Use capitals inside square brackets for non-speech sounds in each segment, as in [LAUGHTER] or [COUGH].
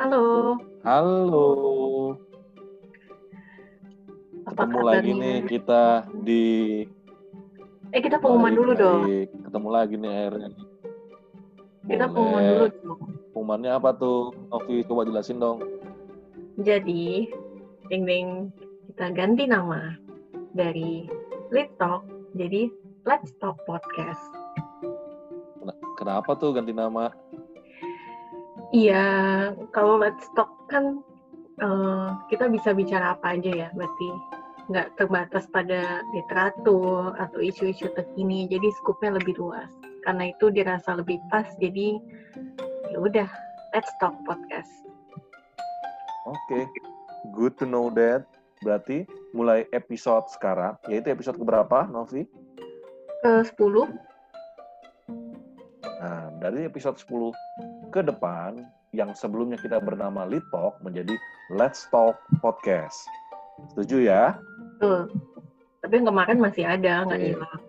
Halo. Halo. Apa Ketemu lagi kabarnya? nih kita di Eh kita pengumuman Baik, dulu dong. Ketemu lagi nih akhirnya. Kita pengumuman dulu Boleh. dong. Pengumumannya apa tuh? Novi coba jelasin dong. Jadi, ding ding kita ganti nama dari Let's Talk jadi Let's Talk Podcast. Kenapa tuh ganti nama? Iya, kalau Let's Talk kan eh, kita bisa bicara apa aja ya, berarti nggak terbatas pada literatur atau isu-isu terkini, jadi skupnya lebih luas. Karena itu dirasa lebih pas, jadi ya udah Let's Talk Podcast. Oke. Good to know that. Berarti mulai episode sekarang, yaitu episode keberapa, Novi? Ke 10 Nah, dari episode 10 ke depan, yang sebelumnya kita bernama Lit Talk menjadi Let's Talk Podcast. Setuju ya? Betul. Tapi yang kemarin masih ada, nggak hilang.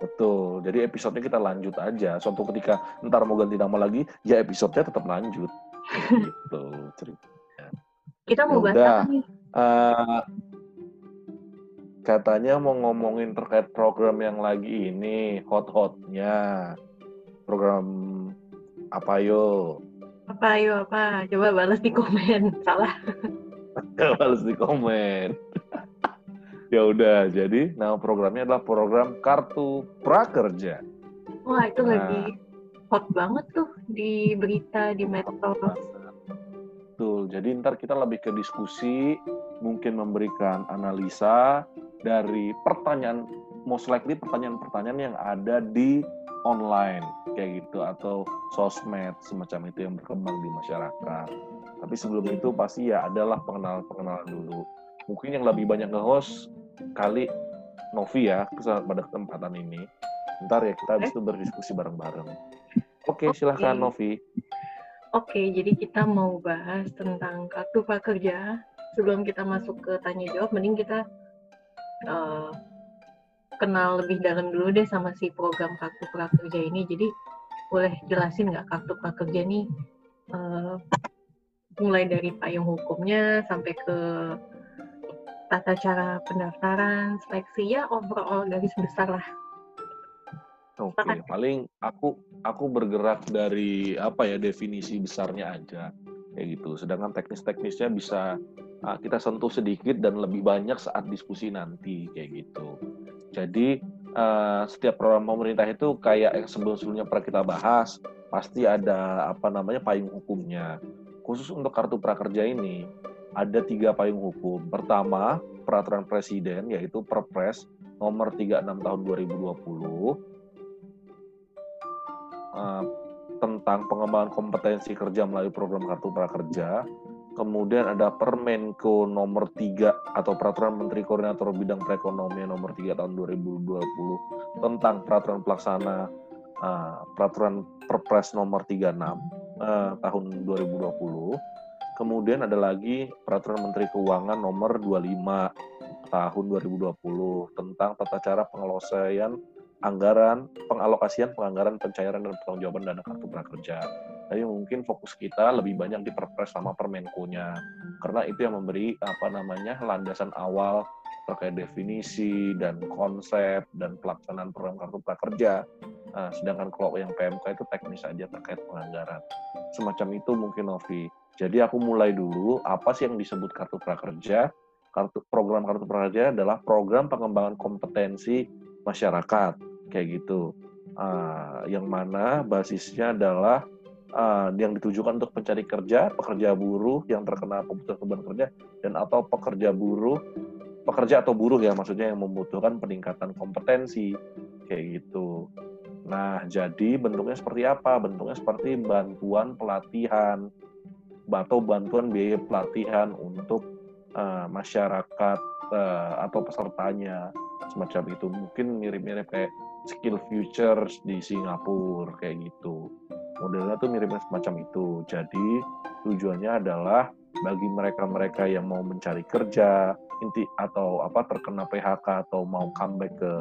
Betul. Jadi episodenya kita lanjut aja. Suatu ketika ntar mau ganti nama lagi, ya episodenya tetap lanjut. gitu cerita. Kita mau Ya bahas apa nih? Eh, katanya mau ngomongin terkait program yang lagi ini hot-hotnya. Program apa yo? Apa, ayo apa? Coba balas di komen. [LAUGHS] Salah. [LAUGHS] Harus di komen. [LAUGHS] ya udah, jadi nama programnya adalah program Kartu Prakerja. Wah, itu Nah. lagi hot banget tuh di berita, di medsos. Betul. Jadi ntar kita lebih ke diskusi, mungkin memberikan analisa dari pertanyaan, most likely pertanyaan-pertanyaan yang ada di online kayak gitu atau sosmed semacam itu yang berkembang di masyarakat. Tapi sebelum itu pasti ya adalah pengenalan-pengenalan dulu. Mungkin yang lebih banyak nge-host kali Novi ya pada kesempatan ini. Ntar ya kita habis itu berdiskusi bareng-bareng. Oke, Oke. silahkan Novi. Oke, jadi kita mau bahas tentang kartu prakerja. Sebelum kita masuk ke tanya jawab, mending kita eh, kenal lebih dalam dulu deh sama si program kartu prakerja ini. Jadi boleh jelasin nggak kartu prakerja ini eh, mulai dari payung hukumnya sampai ke tata cara pendaftaran, seleksi ya overall garis besar lah. Oke, paling aku aku bergerak dari apa ya definisi besarnya aja kayak gitu. Sedangkan teknis-teknisnya bisa ah, kita sentuh sedikit dan lebih banyak saat diskusi nanti kayak gitu. Jadi eh, setiap program pemerintah itu kayak yang sebelum-sebelumnya pernah kita bahas, pasti ada apa namanya payung hukumnya. Khusus untuk kartu prakerja ini ada tiga payung hukum. Pertama, peraturan presiden yaitu Perpres nomor 36 tahun 2020 eh, tentang pengembangan kompetensi kerja melalui program kartu prakerja. Kemudian ada Permenko nomor 3 atau Peraturan Menteri Koordinator Bidang Perekonomian nomor 3 tahun 2020 tentang peraturan pelaksana eh, peraturan Perpres nomor 36 eh, tahun 2020. Kemudian ada lagi Peraturan Menteri Keuangan nomor 25 tahun 2020 tentang tata cara pengelolaan anggaran, pengalokasian, penganggaran, pencairan, dan pertanggungjawaban dana kartu prakerja. Tapi mungkin fokus kita lebih banyak di perpres sama permenkonya, karena itu yang memberi apa namanya landasan awal terkait definisi dan konsep dan pelaksanaan program kartu prakerja. Nah, sedangkan kalau yang PMK itu teknis saja terkait penganggaran. Semacam itu mungkin Novi. Jadi aku mulai dulu apa sih yang disebut kartu prakerja? Kartu program kartu prakerja adalah program pengembangan kompetensi masyarakat kayak gitu. Ah, yang mana basisnya adalah ah, yang ditujukan untuk pencari kerja, pekerja buruh yang terkena pemutusan hubungan kerja dan atau pekerja buruh, pekerja atau buruh ya maksudnya yang membutuhkan peningkatan kompetensi kayak gitu. Nah, jadi bentuknya seperti apa? Bentuknya seperti bantuan pelatihan atau bantuan biaya pelatihan untuk eh, masyarakat eh, atau pesertanya semacam itu mungkin mirip-mirip kayak skill futures di Singapura kayak gitu. Modelnya tuh miripnya semacam itu. Jadi tujuannya adalah bagi mereka-mereka yang mau mencari kerja inti atau apa terkena PHK atau mau comeback ke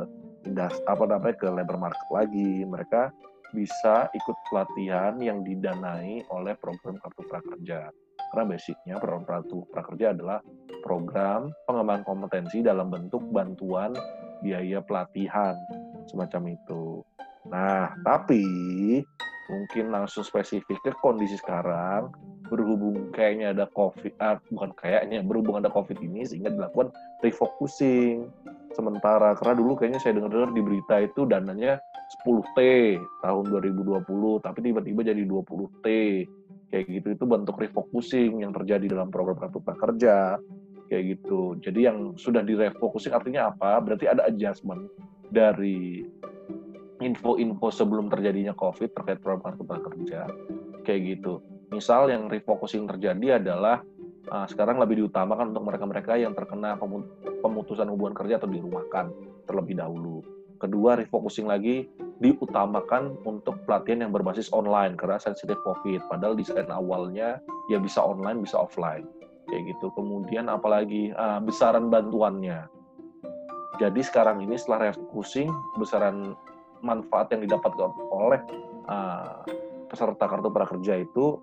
indas apa namanya ke labor market lagi mereka bisa ikut pelatihan yang didanai oleh program Kartu Prakerja. Karena basicnya program Kartu Prakerja adalah program pengembangan kompetensi dalam bentuk bantuan biaya pelatihan semacam itu. Nah, tapi mungkin langsung spesifik ke kondisi sekarang berhubung kayaknya ada covid ah, bukan kayaknya berhubung ada covid ini sehingga dilakukan refocusing sementara. Karena dulu kayaknya saya dengar-dengar di berita itu dananya 10T tahun 2020 tapi tiba-tiba jadi 20T kayak gitu itu bentuk refocusing yang terjadi dalam program kartu prakerja. Kayak gitu. Jadi yang sudah direfocusing artinya apa? Berarti ada adjustment dari info-info sebelum terjadinya COVID terkait program kartu prakerja kayak gitu. Misal yang refocusing terjadi adalah uh, sekarang lebih diutamakan untuk mereka-mereka yang terkena pemutusan hubungan kerja atau dirumahkan terlebih dahulu. Kedua, refocusing lagi diutamakan untuk pelatihan yang berbasis online karena sensitif COVID. Padahal desain awalnya ya bisa online, bisa offline. Kayak gitu. Kemudian apalagi uh, besaran bantuannya. Jadi sekarang ini setelah refocusing, besaran manfaat yang didapatkan oleh uh, peserta kartu prakerja itu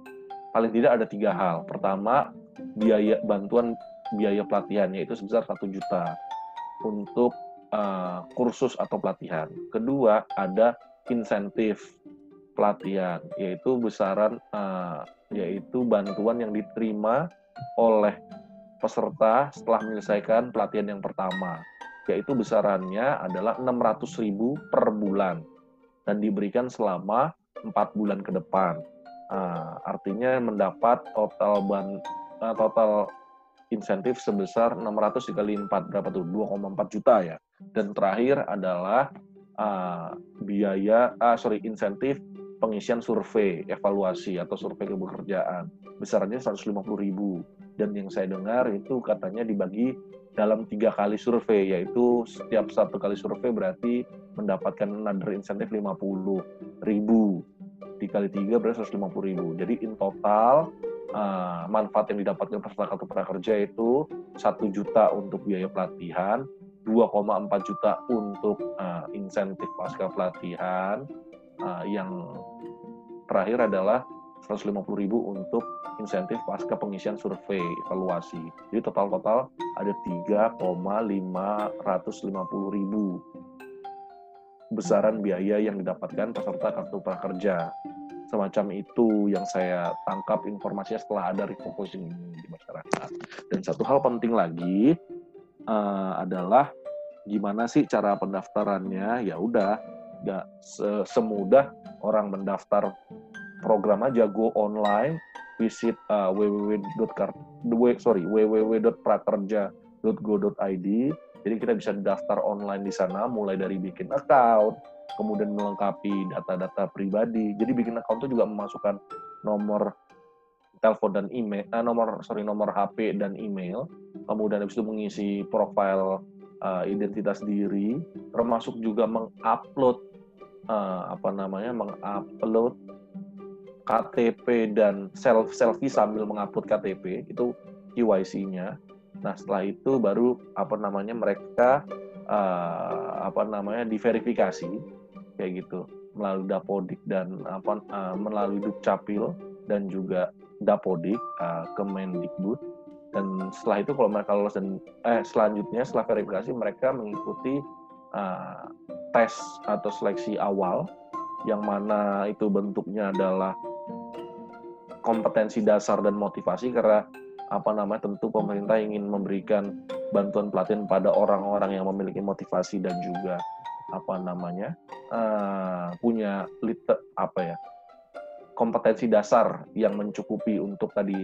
paling tidak ada tiga hal. Pertama, biaya bantuan biaya pelatihannya itu sebesar satu juta untuk uh, kursus atau pelatihan. Kedua, ada insentif pelatihan, yaitu besaran uh, yaitu bantuan yang diterima oleh peserta setelah menyelesaikan pelatihan yang pertama yaitu besarannya adalah 600.000 per bulan dan diberikan selama empat bulan ke depan. Nah, artinya mendapat total ban uh, total insentif sebesar 600 dikali 4 berapa tuh 2,4 juta ya. Dan terakhir adalah uh, biaya uh, sorry insentif pengisian survei evaluasi atau survei kebekerjaan besarnya 150 ribu dan yang saya dengar itu katanya dibagi dalam tiga kali survei yaitu setiap satu kali survei berarti mendapatkan another insentif 50 ribu. Dikali tiga berarti 150 ribu. Jadi in total uh, manfaat yang didapatkan peserta kartu prakerja itu satu juta untuk biaya pelatihan 2,4 juta untuk uh, insentif pasca pelatihan. Uh, yang terakhir adalah 150 ribu untuk insentif pasca pengisian survei evaluasi. Jadi total-total ada 3,550 ribu besaran biaya yang didapatkan peserta kartu prakerja. Semacam itu yang saya tangkap informasinya setelah ada refocusing ini di masyarakat. Dan satu hal penting lagi uh, adalah gimana sih cara pendaftarannya? Ya udah, nggak semudah orang mendaftar program aja go online visit uh, sorry www.prakerja.go.id jadi kita bisa daftar online di sana mulai dari bikin account kemudian melengkapi data-data pribadi. Jadi bikin account itu juga memasukkan nomor telepon dan email uh, nomor sorry nomor HP dan email. Kemudian habis itu mengisi profil uh, identitas diri. Termasuk juga mengupload uh, apa namanya mengupload KTP dan self selfie sambil mengupload KTP itu KYC-nya. Nah setelah itu baru apa namanya mereka uh, apa namanya diverifikasi kayak gitu melalui Dapodik dan apa uh, melalui Dukcapil dan juga Dapodik uh, ke Mendikbud dan setelah itu kalau mereka lolos dan eh selanjutnya setelah verifikasi mereka mengikuti uh, tes atau seleksi awal yang mana itu bentuknya adalah kompetensi dasar dan motivasi karena apa namanya tentu pemerintah ingin memberikan bantuan pelatihan pada orang-orang yang memiliki motivasi dan juga apa namanya uh, punya liter, apa ya kompetensi dasar yang mencukupi untuk tadi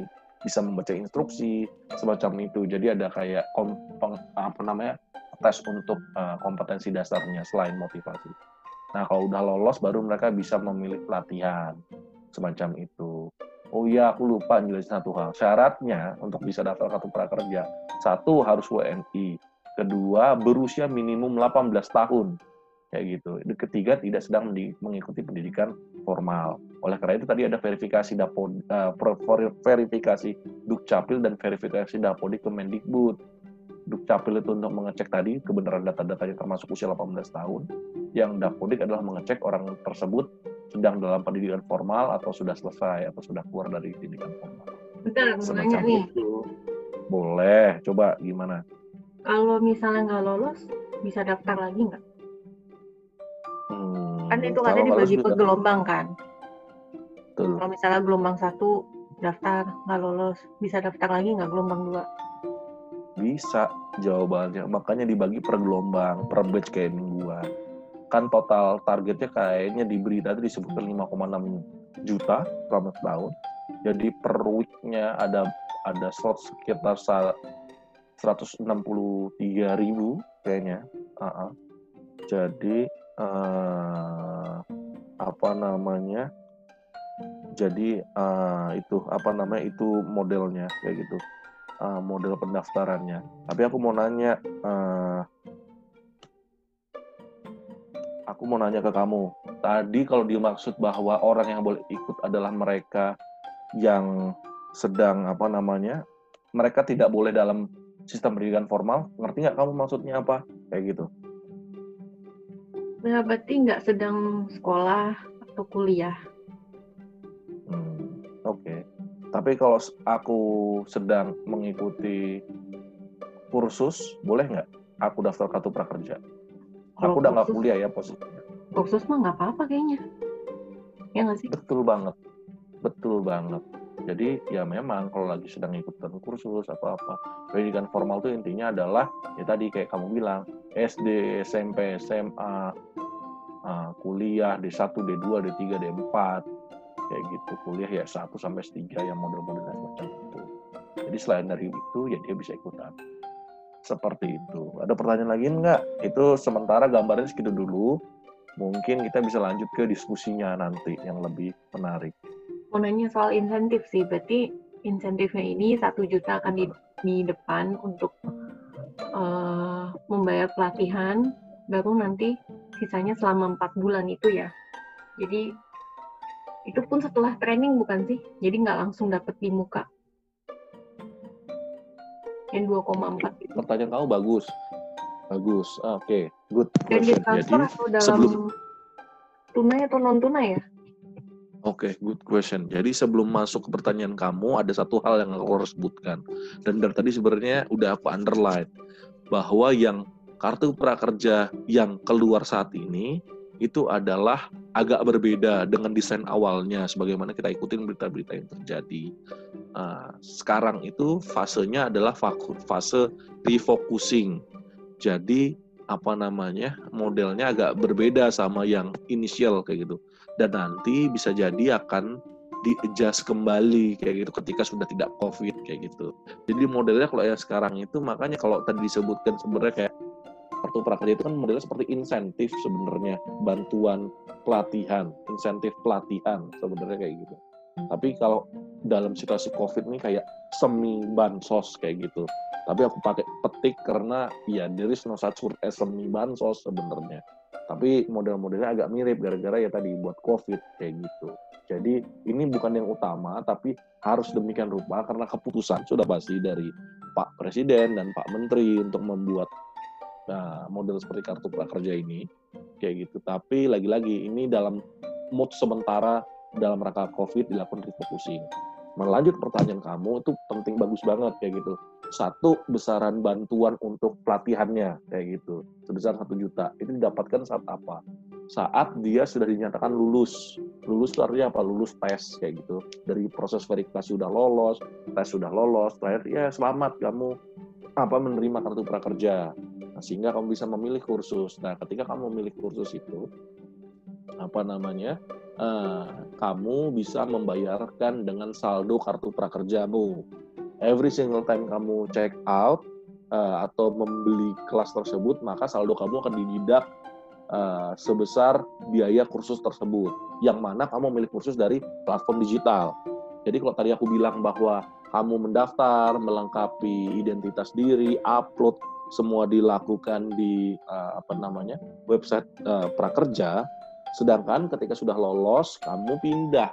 bisa membaca instruksi semacam itu. Jadi ada kayak kompeng, apa namanya tes untuk uh, kompetensi dasarnya selain motivasi. Nah kalau udah lolos baru mereka bisa memilih pelatihan semacam itu Oh iya, aku lupa jelasin satu hal. Syaratnya untuk bisa daftar kartu prakerja, satu harus WNI, kedua berusia minimum 18 tahun, kayak gitu. Ketiga tidak sedang mengikuti pendidikan formal. Oleh karena itu tadi ada verifikasi dapod, uh, verifikasi dukcapil dan verifikasi dapodik Kemendikbud. Dukcapil itu untuk mengecek tadi kebenaran data-datanya termasuk usia 18 tahun. Yang dapodik adalah mengecek orang tersebut sedang dalam pendidikan formal atau sudah selesai atau sudah keluar dari pendidikan formal. Bentar, mau nanya nih. Itu. Boleh, coba gimana? Kalau misalnya nggak lolos, bisa daftar lagi nggak? Hmm, kan itu katanya dibagi per gelombang kan? Kalau misalnya gelombang satu daftar nggak lolos, bisa daftar lagi nggak gelombang dua? Bisa jawabannya, makanya dibagi per gelombang, per batch kayak mingguan. Kan total targetnya kayaknya di berita itu disebutkan 5,6 juta selama tahun. Jadi per weeknya ada ada slot sekitar 163 ribu kayaknya. Uh -uh. Jadi uh, apa namanya? Jadi uh, itu apa namanya itu modelnya kayak gitu uh, model pendaftarannya. Tapi aku mau nanya, uh, aku mau nanya ke kamu. Tadi kalau dimaksud bahwa orang yang boleh ikut adalah mereka yang sedang apa namanya, mereka tidak boleh dalam sistem pendidikan formal. Ngerti nggak kamu maksudnya apa? Kayak gitu. Nah, berarti nggak sedang sekolah atau kuliah. Hmm, Oke. Okay. Tapi kalau aku sedang mengikuti kursus, boleh nggak aku daftar kartu prakerja? Aku udah nggak kuliah ya posisinya. Kursus mah nggak apa-apa kayaknya. Ya nggak sih? Betul banget. Betul banget. Jadi ya memang kalau lagi sedang ikutan kursus atau apa, pendidikan formal itu intinya adalah ya tadi kayak kamu bilang SD, SMP, SMA, uh, kuliah D1, D2, D3, D4, kayak gitu kuliah ya satu sampai tiga yang model-model semacam itu jadi selain dari itu ya dia bisa ikutan seperti itu. Ada pertanyaan lagi enggak itu sementara gambarnya segitu dulu. Mungkin kita bisa lanjut ke diskusinya nanti yang lebih menarik. Mau soal insentif sih berarti insentifnya ini satu juta akan di, di depan untuk uh, membayar pelatihan baru nanti sisanya selama empat bulan itu ya. Jadi itu pun setelah training bukan sih? Jadi nggak langsung dapet di muka. Yang 2,4 Pertanyaan kamu bagus. Bagus. Oke, okay. good. Dan di transfer Jadi, atau dalam sebelum... tunai atau non tunai ya? Oke, okay, good question. Jadi sebelum masuk ke pertanyaan kamu, ada satu hal yang aku harus sebutkan. Dan dari tadi sebenarnya udah aku underline bahwa yang kartu prakerja yang keluar saat ini itu adalah agak berbeda dengan desain awalnya sebagaimana kita ikutin berita-berita yang terjadi. Uh, sekarang itu fasenya adalah fase refocusing. Jadi apa namanya modelnya agak berbeda sama yang inisial kayak gitu. Dan nanti bisa jadi akan di-adjust kembali kayak gitu ketika sudah tidak covid kayak gitu. Jadi modelnya kalau yang sekarang itu makanya kalau tadi disebutkan sebenarnya kayak kartu prakerja itu kan modelnya seperti insentif sebenarnya bantuan pelatihan insentif pelatihan sebenarnya kayak gitu. Tapi kalau dalam situasi covid ini kayak semi bansos kayak gitu. Tapi aku pakai petik karena ya there is no such word as semi bansos sebenarnya. Tapi model-modelnya agak mirip gara-gara ya tadi buat covid kayak gitu. Jadi ini bukan yang utama tapi harus demikian rupa karena keputusan sudah pasti dari Pak Presiden dan Pak Menteri untuk membuat Nah, model seperti kartu prakerja ini kayak gitu. Tapi lagi-lagi ini dalam mood sementara dalam rangka COVID dilakukan refocusing. Melanjut pertanyaan kamu itu penting bagus banget kayak gitu. Satu besaran bantuan untuk pelatihannya kayak gitu sebesar satu juta itu didapatkan saat apa? Saat dia sudah dinyatakan lulus. Lulus itu artinya apa? Lulus tes kayak gitu. Dari proses verifikasi sudah lolos, tes sudah lolos, terakhir ya selamat kamu apa menerima kartu prakerja sehingga kamu bisa memilih kursus. Nah, ketika kamu memilih kursus itu, apa namanya, uh, kamu bisa membayarkan dengan saldo kartu prakerjamu. Every single time kamu check out uh, atau membeli kelas tersebut, maka saldo kamu akan dididak uh, sebesar biaya kursus tersebut. Yang mana kamu memilih kursus dari platform digital. Jadi kalau tadi aku bilang bahwa kamu mendaftar, melengkapi identitas diri, upload semua dilakukan di uh, apa namanya website uh, prakerja. Sedangkan ketika sudah lolos kamu pindah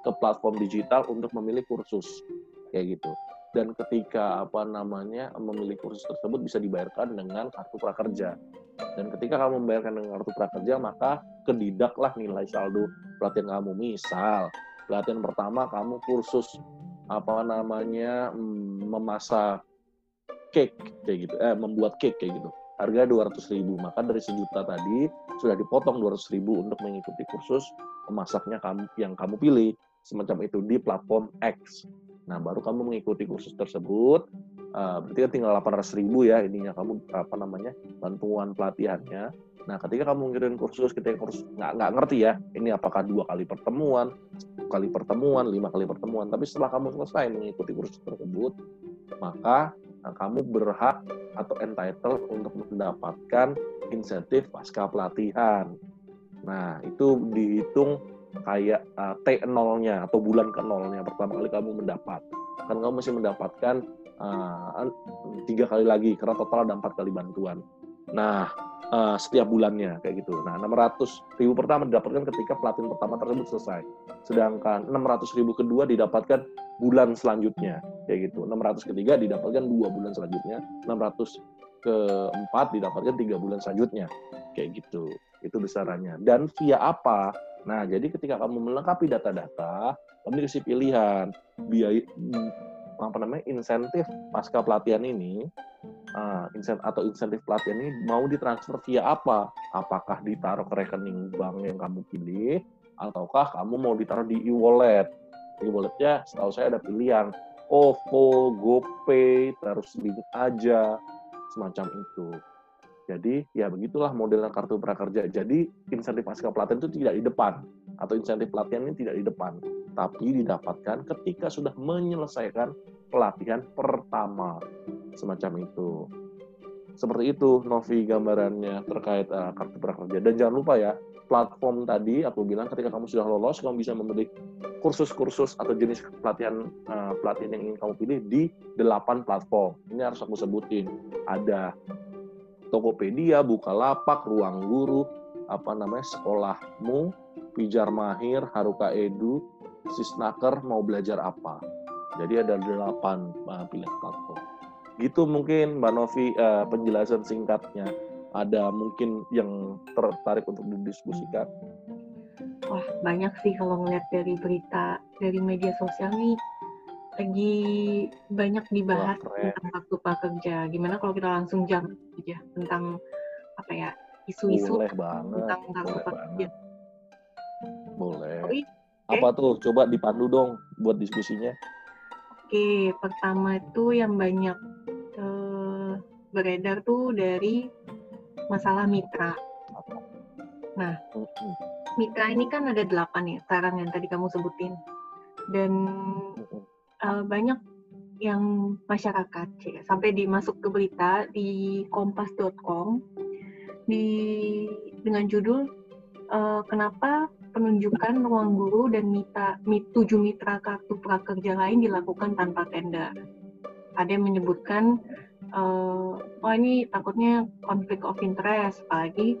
ke platform digital untuk memilih kursus. Kayak gitu. Dan ketika apa namanya memilih kursus tersebut bisa dibayarkan dengan kartu prakerja. Dan ketika kamu membayarkan dengan kartu prakerja maka kedidaklah nilai saldo pelatihan kamu. Misal, pelatihan pertama kamu kursus apa namanya mm, memasak cake kayak gitu, eh membuat cake kayak gitu. Harga 200 ribu, maka dari sejuta tadi sudah dipotong 200 ribu untuk mengikuti kursus memasaknya kamu yang kamu pilih semacam itu di platform X. Nah, baru kamu mengikuti kursus tersebut, uh, berarti kan tinggal 800 ribu ya ininya kamu apa namanya bantuan pelatihannya. Nah, ketika kamu ngirim kursus, kita kursus nggak nggak ngerti ya, ini apakah dua kali pertemuan, kali pertemuan, lima kali pertemuan. Tapi setelah kamu selesai mengikuti kursus tersebut, maka nah, kamu berhak atau entitled untuk mendapatkan insentif pasca pelatihan. Nah, itu dihitung kayak uh, T0-nya atau bulan ke nolnya pertama kali kamu mendapat. Kan kamu masih mendapatkan uh, tiga kali lagi karena total ada empat kali bantuan. Nah, uh, setiap bulannya kayak gitu. Nah, 600 ribu pertama didapatkan ketika pelatihan pertama tersebut selesai. Sedangkan 600 ribu kedua didapatkan bulan selanjutnya kayak gitu. 600 ketiga didapatkan dua bulan selanjutnya. 600 keempat didapatkan tiga bulan selanjutnya kayak gitu. Itu besarannya. Dan via apa? Nah, jadi ketika kamu melengkapi data-data, kamu dikasih pilihan biaya apa namanya insentif pasca pelatihan ini uh, insentif atau insentif pelatihan ini mau ditransfer via apa? Apakah ditaruh ke rekening bank yang kamu pilih, ataukah kamu mau ditaruh di e-wallet? E-walletnya setahu saya ada pilihan OVO, GoPay, terus link aja, semacam itu. Jadi ya begitulah modelnya kartu prakerja. Jadi insentif pasca pelatihan itu tidak di depan atau insentif pelatihan ini tidak di depan, tapi didapatkan ketika sudah menyelesaikan pelatihan pertama semacam itu. Seperti itu Novi gambarannya terkait uh, kartu prakerja. Dan jangan lupa ya, platform tadi aku bilang ketika kamu sudah lolos kamu bisa membeli kursus-kursus atau jenis pelatihan uh, pelatihan yang ingin kamu pilih di delapan platform. Ini harus aku sebutin. Ada Tokopedia, Bukalapak, Ruang Guru, apa namanya sekolahmu, Pijar Mahir, Haruka Edu, Sisnaker mau belajar apa. Jadi ada delapan uh, pilihan platform. Gitu mungkin Mbak Novi uh, penjelasan singkatnya. Ada mungkin yang tertarik untuk didiskusikan? Wah banyak sih kalau ngeliat dari berita dari media sosial nih lagi banyak dibahas Wah, tentang waktu prakerja. Gimana kalau kita langsung jam aja tentang apa ya isu-isu tentang waktu prakerja? Boleh. Oh, okay. Apa tuh? Coba dipandu dong buat diskusinya. Oke, pertama itu yang banyak uh, beredar tuh dari masalah mitra. Nah, mitra ini kan ada delapan ya, sekarang yang tadi kamu sebutin. Dan uh, banyak yang masyarakat ya, sampai dimasuk ke berita di kompas.com di dengan judul uh, kenapa penunjukan ruang guru dan mitra mit, tujuh mitra kartu prakerja lain dilakukan tanpa tender. Ada yang menyebutkan uh, oh ini takutnya konflik of interest apalagi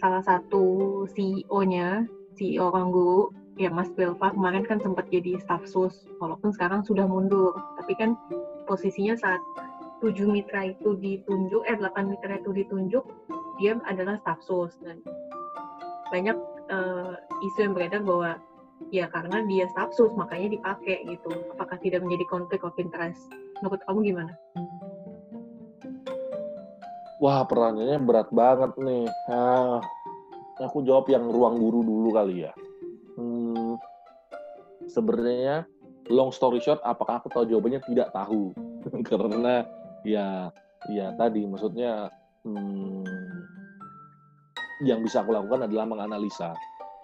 salah satu CEO-nya CEO ruang guru ya Mas Belva kemarin kan sempat jadi staff sus walaupun sekarang sudah mundur. Tapi kan posisinya saat tujuh mitra itu ditunjuk eh delapan mitra itu ditunjuk dia adalah staff sus. Dan banyak uh, isu yang beredar bahwa ya karena dia staff sus makanya dipakai gitu. Apakah tidak menjadi konflik of interest? Menurut kamu gimana? Wah pertanyaannya berat banget nih. Nah, aku jawab yang ruang guru dulu kali ya. Hmm, sebenarnya long story short apakah aku tahu jawabannya? Tidak tahu. [LAUGHS] Karena ya ya tadi maksudnya hmm, yang bisa aku lakukan adalah menganalisa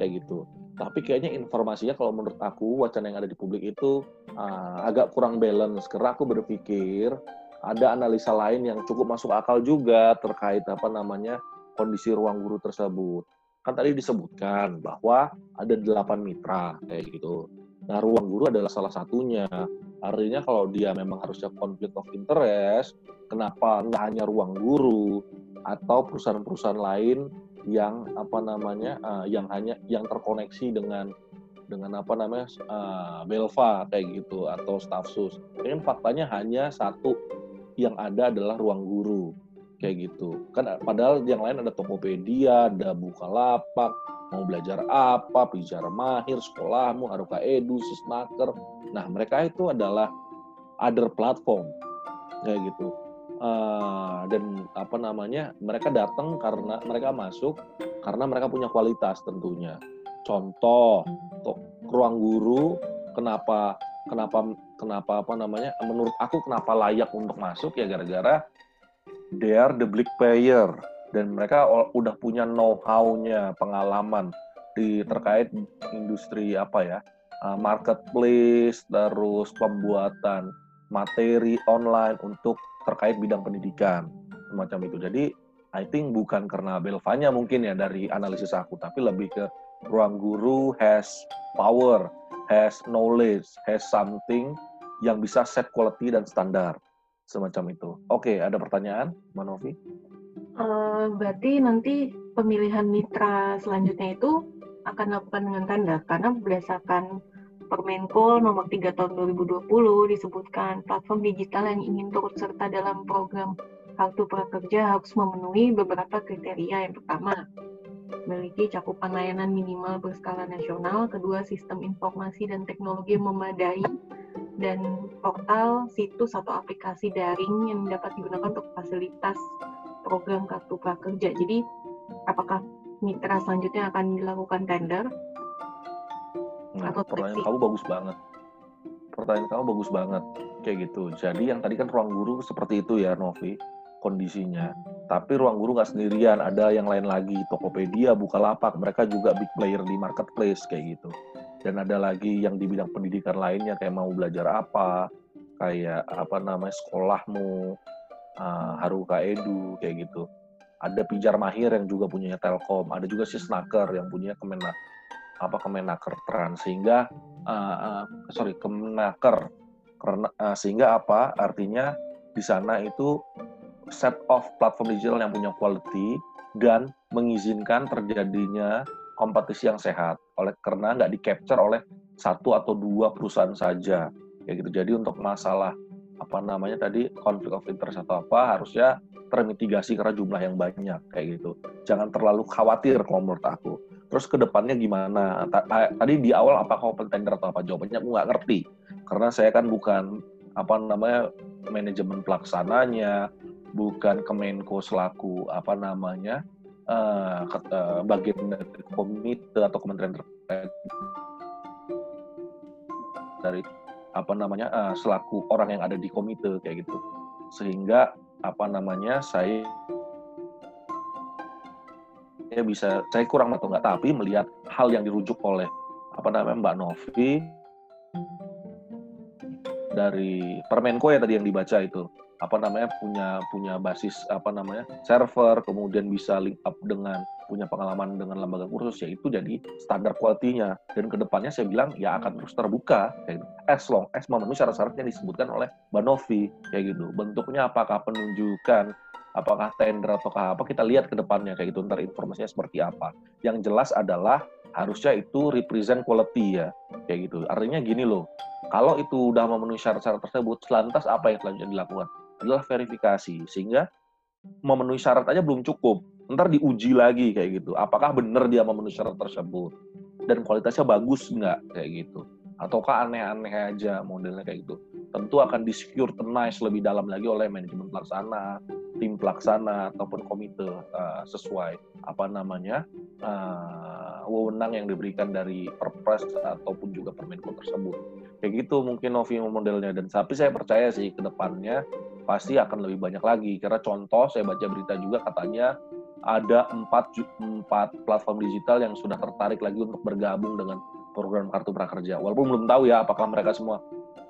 kayak gitu. Tapi kayaknya informasinya kalau menurut aku wacana yang ada di publik itu uh, agak kurang balance. Karena aku berpikir ada analisa lain yang cukup masuk akal juga terkait apa namanya kondisi ruang guru tersebut. Kan tadi disebutkan bahwa ada delapan mitra kayak gitu. Nah, ruang guru adalah salah satunya. Artinya kalau dia memang harusnya konflik of interest, kenapa nggak hanya ruang guru atau perusahaan-perusahaan lain yang apa namanya uh, yang hanya yang terkoneksi dengan dengan apa namanya uh, Belva kayak gitu atau staff sus. Ini faktanya hanya satu yang ada adalah ruang guru kayak gitu kan padahal yang lain ada Tokopedia ada Bukalapak mau belajar apa, bicara mahir, sekolahmu, Haruka Edu, Sisnaker. Nah, mereka itu adalah other platform kayak gitu. Uh, dan apa namanya mereka datang karena mereka masuk karena mereka punya kualitas tentunya. Contoh, ruang guru kenapa kenapa kenapa apa namanya menurut aku kenapa layak untuk masuk ya gara-gara they are the big player dan mereka udah punya know-how-nya, pengalaman di terkait industri apa ya, uh, marketplace, terus pembuatan materi online untuk terkait bidang pendidikan, semacam itu. Jadi, I think bukan karena Belvanya mungkin ya dari analisis aku, tapi lebih ke ruang guru has power, has knowledge, has something yang bisa set quality dan standar semacam itu. Oke, ada pertanyaan, Manovi? Uh, berarti nanti pemilihan mitra selanjutnya itu akan dilakukan dengan tanda karena berdasarkan Permenko nomor 3 tahun 2020 disebutkan platform digital yang ingin turut serta dalam program kartu prakerja harus memenuhi beberapa kriteria. Yang pertama, memiliki cakupan layanan minimal berskala nasional, kedua sistem informasi dan teknologi memadai, dan portal, situs atau aplikasi daring yang dapat digunakan untuk fasilitas program kartu prakerja. Jadi, apakah mitra selanjutnya akan dilakukan tender? Nah, atau pertanyaan kamu bagus banget. Pertanyaan kamu bagus banget, kayak gitu. Jadi yang tadi kan ruang guru seperti itu ya, Novi, kondisinya. Tapi ruang guru nggak sendirian, ada yang lain lagi, Tokopedia, Bukalapak, mereka juga big player di marketplace kayak gitu. Dan ada lagi yang di bidang pendidikan lainnya kayak mau belajar apa, kayak apa namanya sekolahmu, uh, Haruka Edu kayak gitu. Ada Pijar Mahir yang juga punya Telkom, ada juga si Snaker yang punya Kemenak apa Kemenaker Trans. Sehingga uh, uh, sorry Kemenaker karena uh, sehingga apa? Artinya di sana itu set of platform digital yang punya quality dan mengizinkan terjadinya kompetisi yang sehat. Oleh karena nggak di capture oleh satu atau dua perusahaan saja. Ya gitu. Jadi untuk masalah apa namanya tadi konflik of interest atau apa harusnya termitigasi karena jumlah yang banyak kayak gitu. Jangan terlalu khawatir kalau menurut aku. Terus ke depannya gimana? Tadi di awal apakah open tender atau apa? Jawabannya aku nggak ngerti. Karena saya kan bukan apa namanya manajemen pelaksananya bukan Kemenko selaku apa namanya uh, bagian dari komite atau kementerian terkait. Dari apa namanya uh, selaku orang yang ada di komite kayak gitu. Sehingga apa namanya saya saya bisa saya kurang atau nggak tapi melihat hal yang dirujuk oleh apa namanya Mbak Novi dari Permenko ya tadi yang dibaca itu. Apa namanya punya punya basis apa namanya server kemudian bisa link up dengan punya pengalaman dengan lembaga kursus ya itu jadi standar kualitinya dan ke depannya saya bilang ya akan terus terbuka kayak gitu. as long as memenuhi syarat-syarat yang disebutkan oleh Banovi kayak gitu. Bentuknya apakah penunjukan apakah tender ataukah apa kita lihat ke depannya kayak gitu. Ntar informasinya seperti apa. Yang jelas adalah harusnya itu represent quality ya kayak gitu. Artinya gini loh kalau itu udah memenuhi syarat-syarat tersebut lantas apa yang selanjutnya dilakukan? Adalah verifikasi sehingga memenuhi syarat aja belum cukup ntar diuji lagi kayak gitu. Apakah benar dia memenuhi syarat tersebut? Dan kualitasnya bagus nggak? Kayak gitu. Ataukah aneh-aneh aja modelnya kayak gitu. Tentu akan discrutinize lebih dalam lagi oleh manajemen pelaksana tim pelaksana ataupun komite uh, sesuai apa namanya uh, wewenang yang diberikan dari perpres ataupun juga permenko tersebut. Kayak gitu mungkin Novi modelnya. Dan tapi saya percaya sih ke depannya pasti akan lebih banyak lagi. Karena contoh saya baca berita juga katanya ada empat, empat platform digital yang sudah tertarik lagi untuk bergabung dengan program kartu prakerja. Walaupun belum tahu ya apakah mereka semua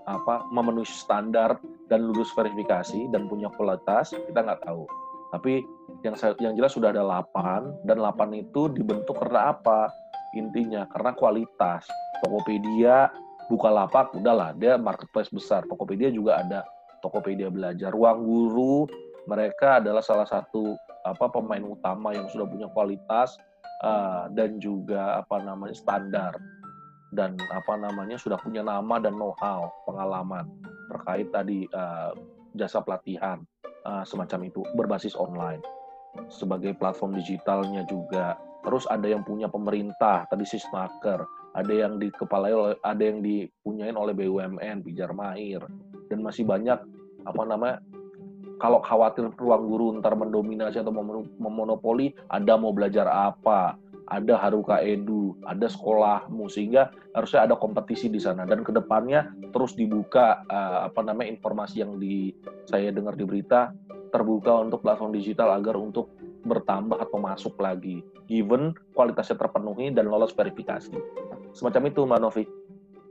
apa memenuhi standar dan lulus verifikasi dan punya kualitas, kita nggak tahu. Tapi yang yang jelas sudah ada 8 dan 8 itu dibentuk karena apa? Intinya karena kualitas. Tokopedia, Bukalapak, udahlah dia marketplace besar. Tokopedia juga ada Tokopedia Belajar. Ruang Guru mereka adalah salah satu apa pemain utama yang sudah punya kualitas uh, dan juga apa namanya standar dan apa namanya sudah punya nama dan know-how pengalaman terkait tadi uh, jasa pelatihan uh, semacam itu berbasis online. Sebagai platform digitalnya juga. Terus ada yang punya pemerintah tadi Sisnaker ada yang dikepalai oleh ada yang dipunyain oleh BUMN Pijar Mahir dan masih banyak apa namanya kalau khawatir ruang guru ntar mendominasi atau memonopoli ada mau belajar apa? Ada Haruka Edu, ada sekolahmu sehingga harusnya ada kompetisi di sana. Dan ke depannya terus dibuka uh, apa namanya informasi yang di saya dengar di berita terbuka untuk platform digital agar untuk bertambah atau masuk lagi given kualitasnya terpenuhi dan lolos verifikasi. Semacam itu Mbak Novi.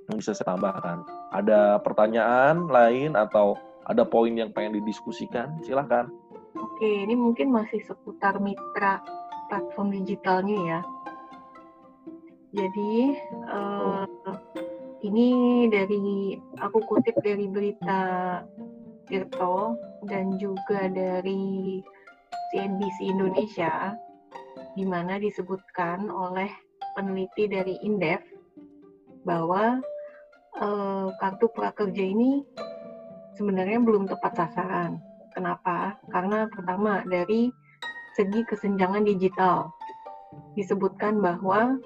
Yang bisa saya tambahkan. Ada pertanyaan lain atau ada poin yang pengen didiskusikan silahkan Oke, ini mungkin masih seputar mitra platform digitalnya ya. Jadi uh, ini dari aku kutip dari berita Tirto dan juga dari CNBC Indonesia di mana disebutkan oleh peneliti dari Indef bahwa uh, kartu prakerja ini sebenarnya belum tepat sasaran. Kenapa? Karena pertama dari segi kesenjangan digital. Disebutkan bahwa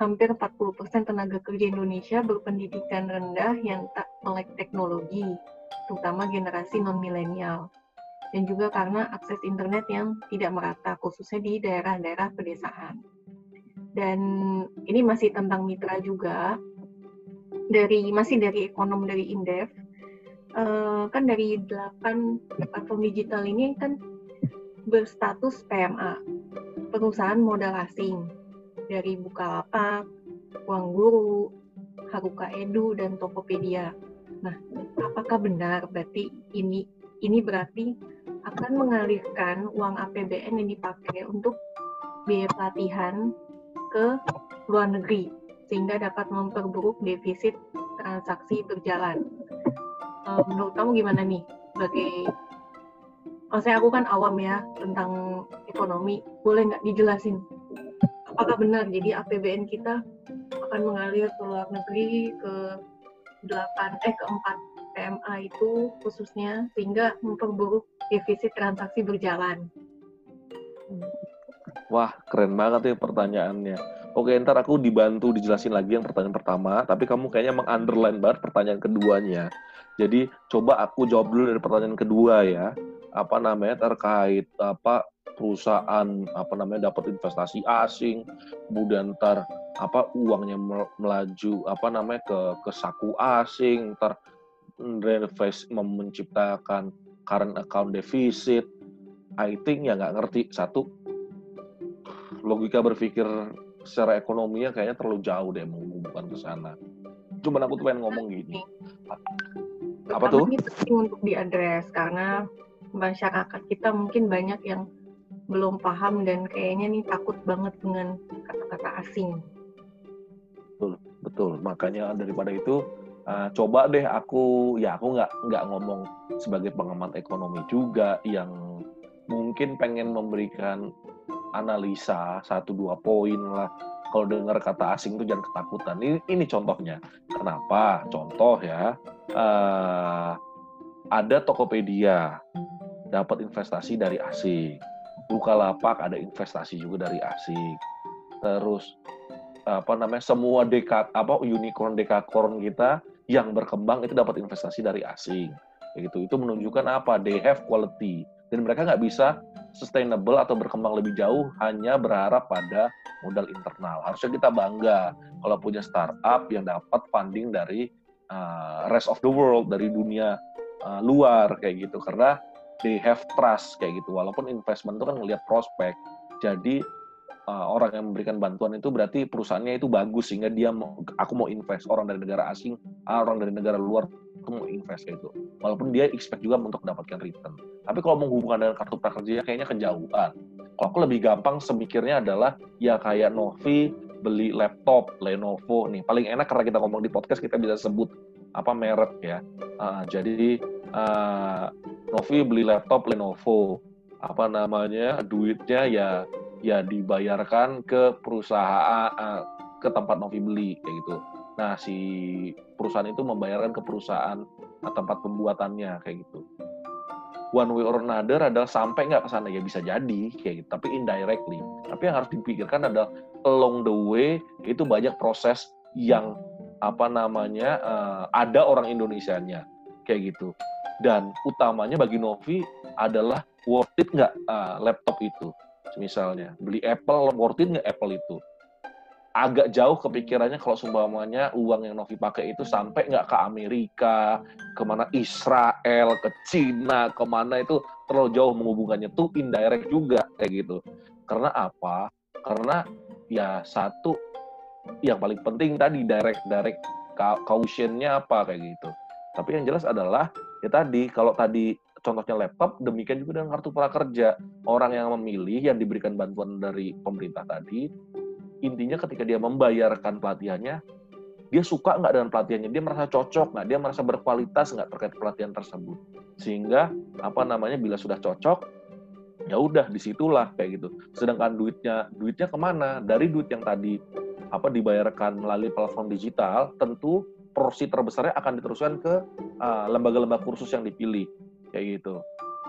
hampir 40% tenaga kerja Indonesia berpendidikan rendah yang tak melek teknologi, terutama generasi non-milenial. Dan juga karena akses internet yang tidak merata, khususnya di daerah-daerah pedesaan. Dan ini masih tentang mitra juga, dari masih dari ekonom dari Indef, uh, kan dari 8 platform digital ini kan berstatus PMA, perusahaan modal asing dari Bukalapak, Uang Guru, Haruka Edu, dan Tokopedia. Nah, apakah benar berarti ini ini berarti akan mengalirkan uang APBN yang dipakai untuk biaya pelatihan ke luar negeri sehingga dapat memperburuk defisit transaksi berjalan. Uh, menurut kamu gimana nih sebagai maksudnya aku kan awam ya tentang ekonomi, boleh nggak dijelasin apakah benar jadi APBN kita akan mengalir ke luar negeri ke 8 eh ke 4 PMA itu khususnya sehingga memperburuk defisit transaksi berjalan. Wah, keren banget ya pertanyaannya. Oke, ntar aku dibantu dijelasin lagi yang pertanyaan pertama, tapi kamu kayaknya mengunderline banget pertanyaan keduanya. Jadi coba aku jawab dulu dari pertanyaan kedua ya. Apa namanya terkait apa perusahaan apa namanya dapat investasi asing kemudian ntar apa uangnya melaju apa namanya ke ke saku asing ntar reinvest menciptakan current account deficit I think ya nggak ngerti. Satu logika berpikir secara ekonominya kayaknya terlalu jauh deh menghubungkan ke sana. Cuman aku tuh pengen ngomong gini apa tuh ini penting untuk diadres karena masyarakat kita mungkin banyak yang belum paham dan kayaknya nih takut banget dengan kata-kata asing. Betul, betul. Makanya daripada itu uh, coba deh aku ya aku nggak nggak ngomong sebagai pengamat ekonomi juga yang mungkin pengen memberikan analisa satu dua poin lah kalau dengar kata asing itu jangan ketakutan ini ini contohnya kenapa contoh ya uh, ada Tokopedia dapat investasi dari asing. Bukalapak ada investasi juga dari asing. Terus apa namanya semua dekat apa unicorn dekakorn kita yang berkembang itu dapat investasi dari asing. Begitu. Itu menunjukkan apa? They have quality dan mereka nggak bisa sustainable atau berkembang lebih jauh hanya berharap pada modal internal. Harusnya kita bangga kalau punya startup yang dapat funding dari uh, rest of the world dari dunia uh, luar kayak gitu. Karena they have trust kayak gitu. Walaupun investment itu kan ngelihat prospek. Jadi uh, orang yang memberikan bantuan itu berarti perusahaannya itu bagus sehingga dia mau aku mau invest. Orang dari negara asing ah, orang dari negara luar aku mau invest gitu. Walaupun dia expect juga untuk mendapatkan return. Tapi kalau menghubungkan dengan kartu prakerja kayaknya kejauhan. Kalau aku lebih gampang semikirnya adalah ya kayak Novi beli laptop Lenovo nih. Paling enak karena kita ngomong di podcast kita bisa sebut apa merek ya. Uh, jadi uh, Novi beli laptop Lenovo. Apa namanya duitnya ya ya dibayarkan ke perusahaan uh, ke tempat Novi beli kayak gitu. Nah si perusahaan itu membayarkan ke perusahaan uh, tempat pembuatannya kayak gitu. One way or another adalah sampai nggak ke sana. Ya bisa jadi kayak gitu. Tapi indirectly. Tapi yang harus dipikirkan adalah along the way itu banyak proses yang apa namanya uh, ada orang Indonesianya kayak gitu. Dan utamanya bagi Novi adalah worth it nggak uh, laptop itu misalnya beli Apple worth it nggak Apple itu agak jauh kepikirannya kalau seumpamanya uang yang Novi pakai itu sampai nggak ke Amerika, ke mana Israel, ke Cina, ke mana itu terlalu jauh menghubungkannya tuh indirect juga kayak gitu. Karena apa? Karena ya satu yang paling penting tadi direct direct cautionnya apa kayak gitu. Tapi yang jelas adalah ya tadi kalau tadi contohnya laptop, demikian juga dengan kartu prakerja. Orang yang memilih yang diberikan bantuan dari pemerintah tadi intinya ketika dia membayarkan pelatihannya, dia suka nggak dengan pelatihannya, dia merasa cocok nggak, dia merasa berkualitas nggak terkait pelatihan tersebut. Sehingga apa namanya bila sudah cocok, ya udah di situlah kayak gitu. Sedangkan duitnya, duitnya ke mana? Dari duit yang tadi apa dibayarkan melalui platform digital, tentu porsi terbesarnya akan diteruskan ke lembaga lembaga-lembaga kursus yang dipilih kayak gitu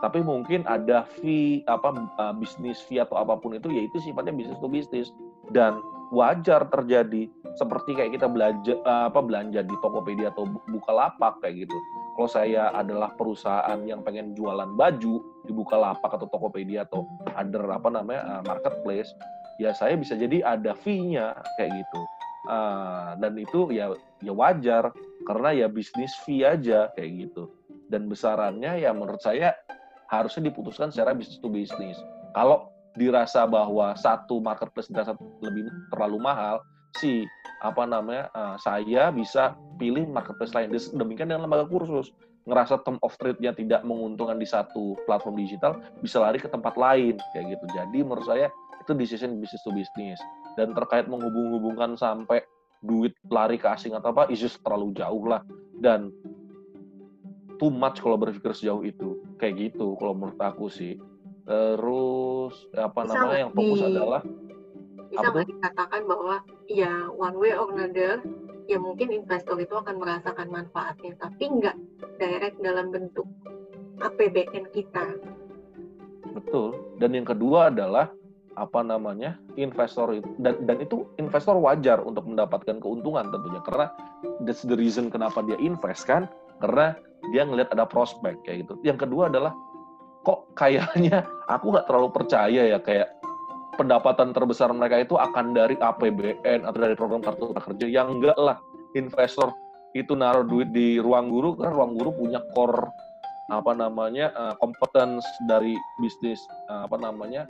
tapi mungkin ada fee apa uh, bisnis fee atau apa pun itu yaitu sifatnya bisnis to bisnis dan wajar terjadi seperti kayak kita belanja apa belanja di Tokopedia atau Bukalapak kayak gitu. Kalau saya adalah perusahaan yang pengen jualan baju di Bukalapak atau Tokopedia atau other apa namanya uh, marketplace, ya saya bisa jadi ada fee-nya kayak gitu. Uh, dan itu ya ya wajar karena ya bisnis fee aja kayak gitu. Dan besarannya ya menurut saya harusnya diputuskan secara bisnis to bisnis. Kalau dirasa bahwa satu marketplace dirasa lebih terlalu mahal, si apa namanya uh, saya bisa pilih marketplace lain. Demikian dengan lembaga kursus ngerasa term of trade-nya tidak menguntungkan di satu platform digital bisa lari ke tempat lain kayak gitu. Jadi menurut saya itu decision business to business dan terkait menghubung-hubungkan sampai duit lari ke asing atau apa isu terlalu jauh lah dan too much kalau berpikir sejauh itu. Kayak gitu kalau menurut aku sih. Terus apa bisa namanya yang fokus di, adalah bisa nggak dikatakan bahwa ya one way or another ya mungkin investor itu akan merasakan manfaatnya tapi nggak direct dalam bentuk APBN kita. Betul. Dan yang kedua adalah apa namanya investor itu dan dan itu investor wajar untuk mendapatkan keuntungan tentunya. Karena that's the reason kenapa dia invest kan karena dia ngelihat ada prospek kayak gitu. Yang kedua adalah kok kayaknya aku nggak terlalu percaya ya kayak pendapatan terbesar mereka itu akan dari APBN atau dari program kartu prakerja yang enggak lah investor itu naruh duit di ruang guru karena ruang guru punya core apa namanya uh, dari bisnis uh, apa namanya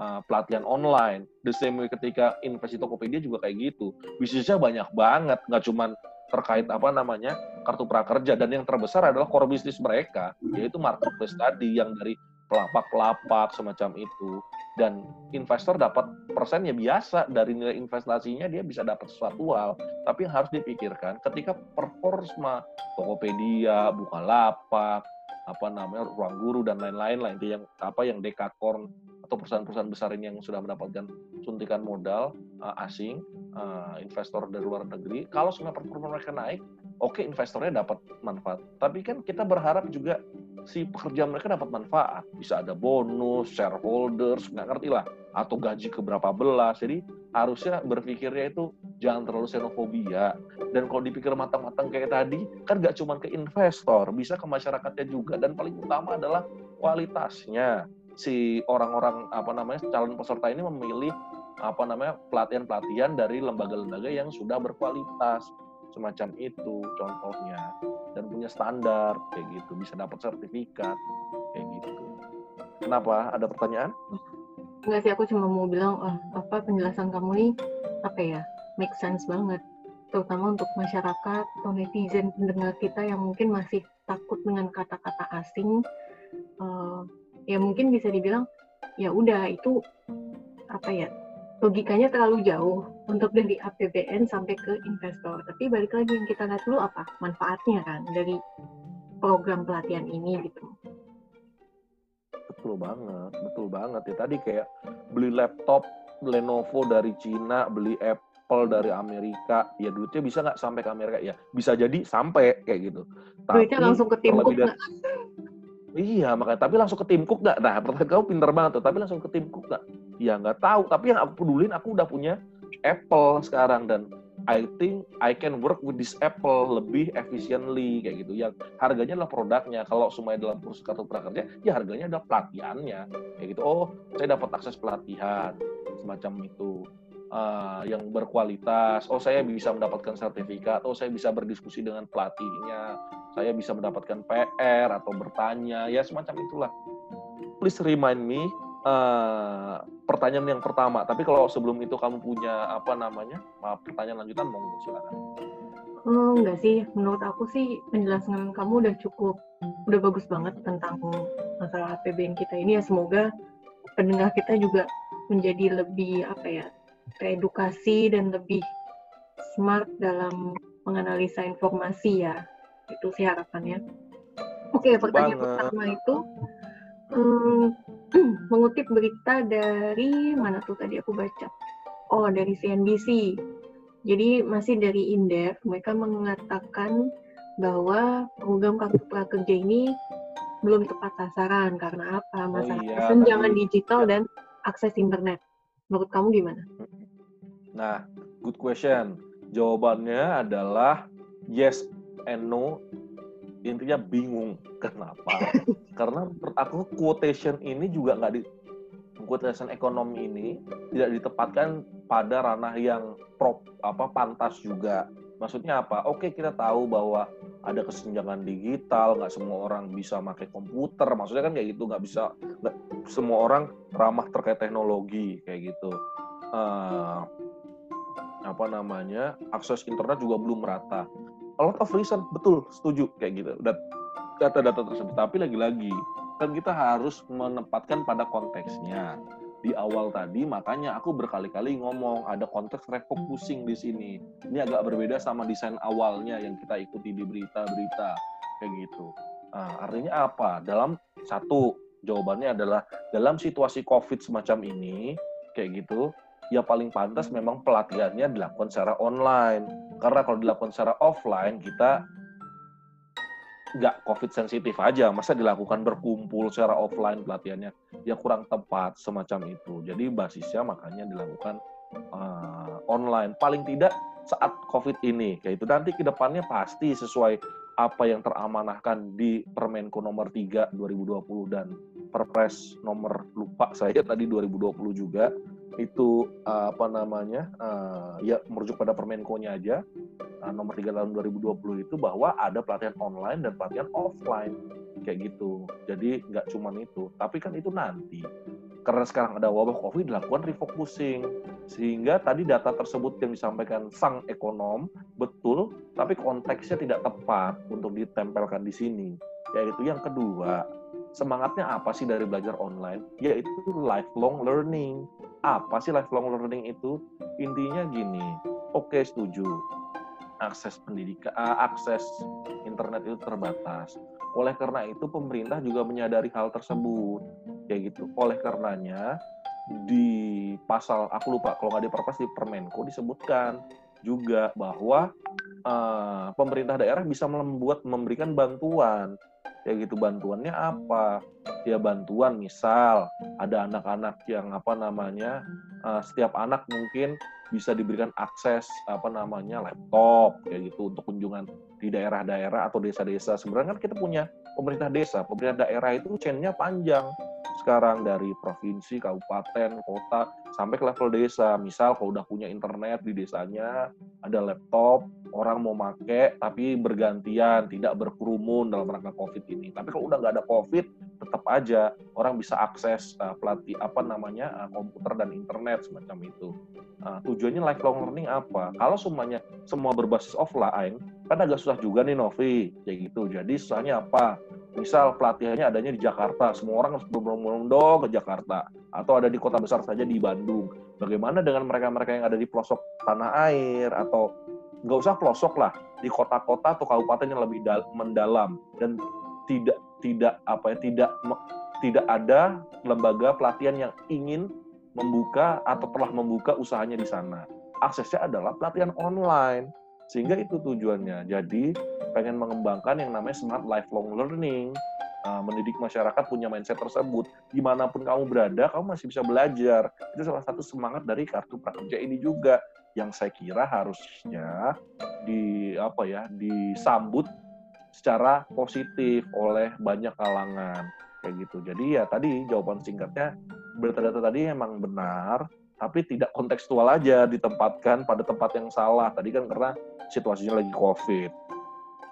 uh, pelatihan online. The same way ketika investasi Tokopedia juga kayak gitu. Bisnisnya banyak banget, nggak cuman terkait apa namanya kartu prakerja. Dan yang terbesar adalah core bisnis mereka yaitu marketplace tadi yang dari pelapak-pelapak semacam itu. Dan investor dapat persen ya biasa. Dari nilai investasinya dia bisa dapat sesuatu hal. Tapi yang harus dipikirkan ketika performa Tokopedia, Bukalapak, apa namanya ruang guru dan lain-lain lah itu yang apa yang dekakorn atau perusahaan-perusahaan besar ini yang sudah mendapatkan suntikan modal uh, asing uh, investor dari luar negeri kalau semua performa mereka naik oke okay, investornya dapat manfaat. Tapi kan kita berharap juga si pekerja mereka dapat manfaat. Bisa ada bonus shareholders nggak ngerti lah atau gaji ke berapa belas. Jadi harusnya berpikirnya itu jangan terlalu xenofobia. Dan kalau dipikir matang-matang kayak tadi kan nggak cuma ke investor bisa ke masyarakatnya juga. Dan paling utama adalah kualitasnya. Si orang-orang apa namanya calon peserta ini memilih apa namanya pelatihan-pelatihan dari lembaga-lembaga yang sudah berkualitas semacam itu contohnya dan punya standar kayak gitu. Bisa dapat sertifikat kayak gitu. Kenapa? Ada pertanyaan? Enggak sih aku cuma mau bilang oh, apa penjelasan kamu ini apa ya? Make sense banget. Terutama untuk masyarakat atau netizen pendengar kita yang mungkin masih takut dengan kata-kata asing. Uh, ya mungkin bisa dibilang ya udah itu apa ya logikanya terlalu jauh untuk dari APBN sampai ke investor. Tapi balik lagi yang kita lihat dulu apa manfaatnya kan dari program pelatihan ini gitu. Betul banget, betul banget ya. Tadi kayak beli laptop Lenovo dari Cina, beli Apple dari Amerika, ya duitnya bisa nggak sampai ke Amerika? Ya bisa jadi sampai kayak gitu. Duitnya langsung ke Tim Cook Iya, makanya tapi langsung ke tim cook nggak? Nah, pertanyaan kamu pinter banget tuh. Tapi langsung ke tim cook nggak? Ya nggak tahu. Tapi yang aku pedulin, aku udah punya Apple sekarang dan I think I can work with this Apple lebih efficiently kayak gitu. Yang harganya adalah produknya. Kalau semuanya dalam kursus kartu prakerja, ya harganya adalah pelatihannya kayak gitu. Oh, saya dapat akses pelatihan semacam itu uh, yang berkualitas. Oh, saya bisa mendapatkan sertifikat. Oh, saya bisa berdiskusi dengan pelatihnya. Saya bisa mendapatkan PR atau bertanya. Ya, semacam itulah. Please remind me uh, pertanyaan yang pertama. Tapi kalau sebelum itu kamu punya apa namanya maaf, pertanyaan lanjutan, monggo silakan. Oh, enggak sih, menurut aku sih penjelasan kamu udah cukup, udah bagus banget tentang masalah APBN kita ini ya. Semoga pendengar kita juga menjadi lebih apa ya teredukasi dan lebih smart dalam menganalisa informasi ya. Itu sih harapannya. Oke, pertanyaan Banget. pertama itu hmm, mengutip berita dari mana tuh tadi aku baca. Oh, dari CNBC. Jadi masih dari Indef, mereka mengatakan bahwa program kartu prakerja ini belum tepat sasaran karena apa? Masalah oh, iya. kesenjangan digital dan akses internet. Menurut kamu gimana? Nah, good question. Jawabannya adalah yes and no. Intinya bingung. [LAUGHS] Kenapa? Karena menurut aku quotation ini juga nggak di quotation ekonomi ini tidak ditempatkan pada ranah yang prop apa pantas juga. Maksudnya apa? Oke kita tahu bahwa ada kesenjangan digital, nggak semua orang bisa pakai komputer. Maksudnya kan kayak gitu, nggak bisa nggak semua orang ramah terkait teknologi kayak gitu. Uh, apa namanya akses internet juga belum merata. A lot of reason betul setuju kayak gitu. Data-data tersebut. Tapi lagi-lagi kan kita harus menempatkan pada konteksnya. Di awal tadi makanya aku berkali-kali ngomong ada konteks refocusing di sini. Ini agak berbeda sama desain awalnya yang kita ikuti di berita-berita kayak gitu. Nah, artinya apa? Dalam satu jawabannya adalah dalam situasi COVID semacam ini kayak gitu ya paling pantas memang pelatihannya dilakukan secara online. Karena kalau dilakukan secara offline, kita nggak COVID sensitif aja. Masa dilakukan berkumpul secara offline pelatihannya? Ya kurang tepat semacam itu. Jadi basisnya makanya dilakukan uh, online. Paling tidak saat COVID ini. Kayak itu nanti ke depannya pasti sesuai apa yang teramanahkan di Permenko nomor 3 2020 dan Perpres nomor lupa saya tadi 2020 juga itu uh, apa namanya uh, ya merujuk pada Permenko-nya aja uh, nomor 3 tahun 2020 itu bahwa ada pelatihan online dan pelatihan offline kayak gitu. Jadi nggak cuma itu, tapi kan itu nanti. Karena sekarang ada wabah COVID dilakukan refocusing sehingga tadi data tersebut yang disampaikan sang ekonom betul, tapi konteksnya tidak tepat untuk ditempelkan di sini. Yaitu yang kedua, semangatnya apa sih dari belajar online? Yaitu lifelong learning. Apa sih lifelong learning itu? Intinya gini, oke okay, setuju. Akses pendidikan, uh, akses internet itu terbatas. Oleh karena itu pemerintah juga menyadari hal tersebut. Kayak gitu. Oleh karenanya di pasal aku lupa kalau nggak di perpres di Permenko disebutkan juga bahwa uh, pemerintah daerah bisa membuat memberikan bantuan ya gitu bantuannya apa? Ya bantuan misal ada anak-anak yang apa namanya uh, setiap anak mungkin bisa diberikan akses apa namanya laptop kayak gitu untuk kunjungan di daerah-daerah atau desa-desa. Sebenarnya kan kita punya pemerintah desa pemerintah daerah itu chainnya panjang sekarang dari provinsi, kabupaten, kota, sampai ke level desa. Misal kalau udah punya internet di desanya, ada laptop, orang mau make, tapi bergantian, tidak berkerumun dalam rangka COVID ini. Tapi kalau udah nggak ada COVID, tetap aja orang bisa akses uh, pelatih apa namanya uh, komputer dan internet semacam itu. Uh, tujuannya lifelong learning apa? Kalau semuanya semua berbasis offline, kan agak susah juga nih Novi, kayak gitu. Jadi susahnya apa? Misal pelatihannya adanya di Jakarta, semua orang berbondong-bondong ke Jakarta, atau ada di kota besar saja di Bandung. Bagaimana dengan mereka-mereka yang ada di pelosok tanah air atau nggak usah pelosok lah di kota-kota atau kabupaten yang lebih mendalam dan tidak tidak apa ya tidak tidak ada lembaga pelatihan yang ingin membuka atau telah membuka usahanya di sana. Aksesnya adalah pelatihan online. Sehingga itu tujuannya. Jadi pengen mengembangkan yang namanya smart lifelong learning uh, mendidik masyarakat punya mindset tersebut. Di mana pun kamu berada, kamu masih bisa belajar. Itu salah satu semangat dari kartu prakerja ini juga yang saya kira harusnya di apa ya disambut secara positif oleh banyak kalangan kayak gitu. Jadi ya tadi jawaban singkatnya berita-data tadi emang benar, tapi tidak kontekstual aja ditempatkan pada tempat yang salah. Tadi kan karena situasinya lagi COVID.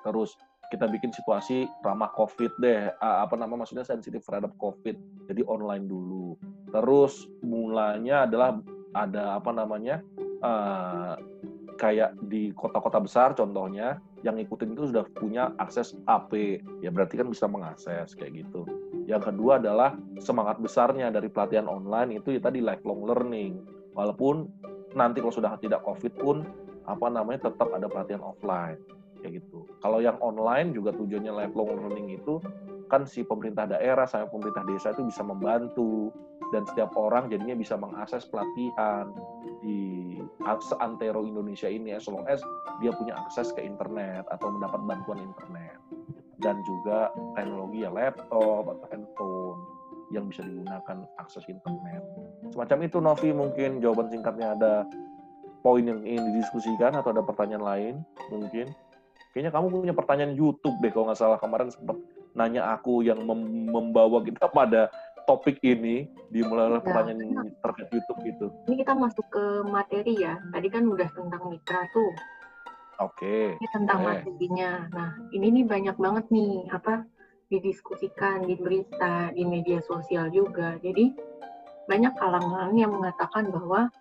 Terus kita bikin situasi ramah COVID deh, apa nama maksudnya sensitif terhadap COVID, jadi online dulu. Terus mulanya adalah ada apa namanya uh, kayak di kota-kota besar contohnya yang ngikutin itu sudah punya akses AP, ya berarti kan bisa mengakses kayak gitu. Yang kedua adalah semangat besarnya dari pelatihan online itu ya tadi lifelong learning. Walaupun nanti kalau sudah tidak COVID pun apa namanya tetap ada pelatihan offline kayak gitu. Kalau yang online juga tujuannya lifelong learning itu kan si pemerintah daerah sama pemerintah desa itu bisa membantu dan setiap orang jadinya bisa mengakses pelatihan di antero Indonesia ini as long as dia punya akses ke internet atau mendapat bantuan internet dan juga teknologi ya laptop atau handphone yang bisa digunakan akses internet. Semacam itu Novi mungkin jawaban singkatnya ada poin yang ingin didiskusikan atau ada pertanyaan lain mungkin. Kayaknya kamu punya pertanyaan YouTube deh kalau nggak salah kemarin sempat nanya aku yang mem membawa kita pada topik ini dimulai oleh ya, pertanyaan terkait YouTube gitu. Ini kita masuk ke materi ya. Tadi kan udah tentang mitra tuh. Oke. Okay. tentang okay. materinya. Nah, ini nih banyak banget nih apa didiskusikan di berita, di media sosial juga. Jadi banyak kalangan yang mengatakan bahwa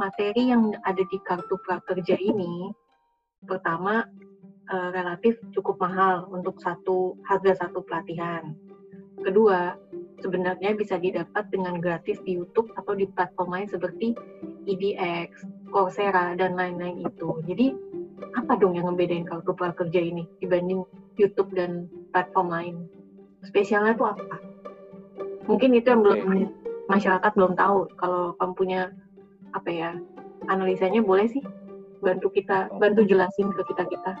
materi yang ada di kartu prakerja ini pertama uh, relatif cukup mahal untuk satu harga satu pelatihan. Kedua, sebenarnya bisa didapat dengan gratis di YouTube atau di platform lain seperti EDX, Coursera dan lain-lain itu. Jadi apa dong yang ngebedain kartu prakerja ini dibanding YouTube dan platform lain? Spesialnya itu apa? Mungkin itu yang belum masyarakat belum tahu. Kalau kamu punya apa ya analisanya boleh sih bantu kita bantu jelasin ke kita kita.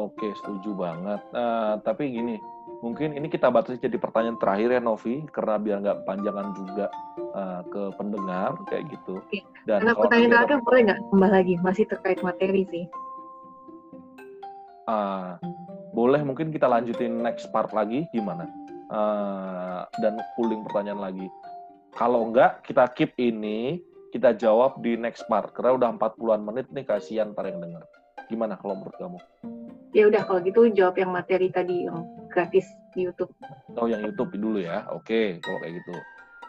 Oke, setuju banget. Nah, tapi gini, mungkin ini kita batasi jadi pertanyaan terakhir ya Novi, karena biar nggak panjangan juga uh, ke pendengar kayak gitu. Oke. Dan Karena pertanyaan terakhir boleh nggak tambah lagi? Masih terkait materi sih. Uh, boleh mungkin kita lanjutin next part lagi gimana? Uh, dan pooling pertanyaan lagi. Kalau enggak, kita keep ini, kita jawab di next part. Karena udah 40-an menit nih, kasihan ntar yang denger. Gimana kalau menurut kamu? Ya udah kalau gitu jawab yang materi tadi yang gratis di YouTube. Oh yang YouTube dulu ya. Oke, kalau kayak gitu.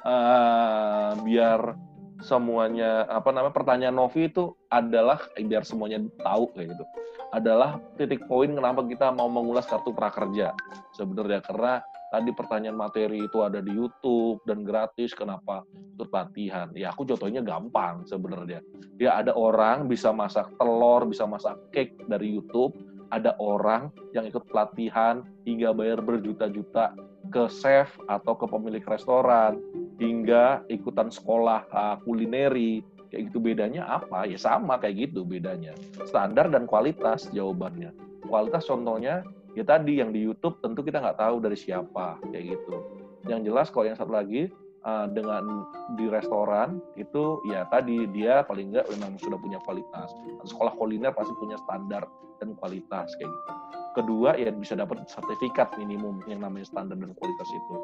Uh, biar semuanya apa namanya pertanyaan Novi itu adalah eh, biar semuanya tahu kayak gitu adalah titik poin kenapa kita mau mengulas kartu prakerja sebenarnya karena tadi pertanyaan materi itu ada di YouTube dan gratis kenapa? Ikut latihan. Ya aku contohnya gampang sebenarnya. Dia ada orang bisa masak telur bisa masak cake dari YouTube. Ada orang yang ikut pelatihan hingga bayar berjuta-juta ke chef atau ke pemilik restoran hingga ikutan sekolah uh, kulineri. Kayak gitu bedanya apa? Ya sama kayak gitu bedanya. Standar dan kualitas jawabannya. Kualitas contohnya ya tadi yang di YouTube tentu kita nggak tahu dari siapa kayak gitu. Yang jelas kalau yang satu lagi uh, dengan di restoran itu ya tadi dia paling nggak memang sudah punya kualitas. Sekolah kuliner pasti punya standar dan kualitas kayak gitu. Kedua ya bisa dapat sertifikat minimum yang namanya standar dan kualitas itu.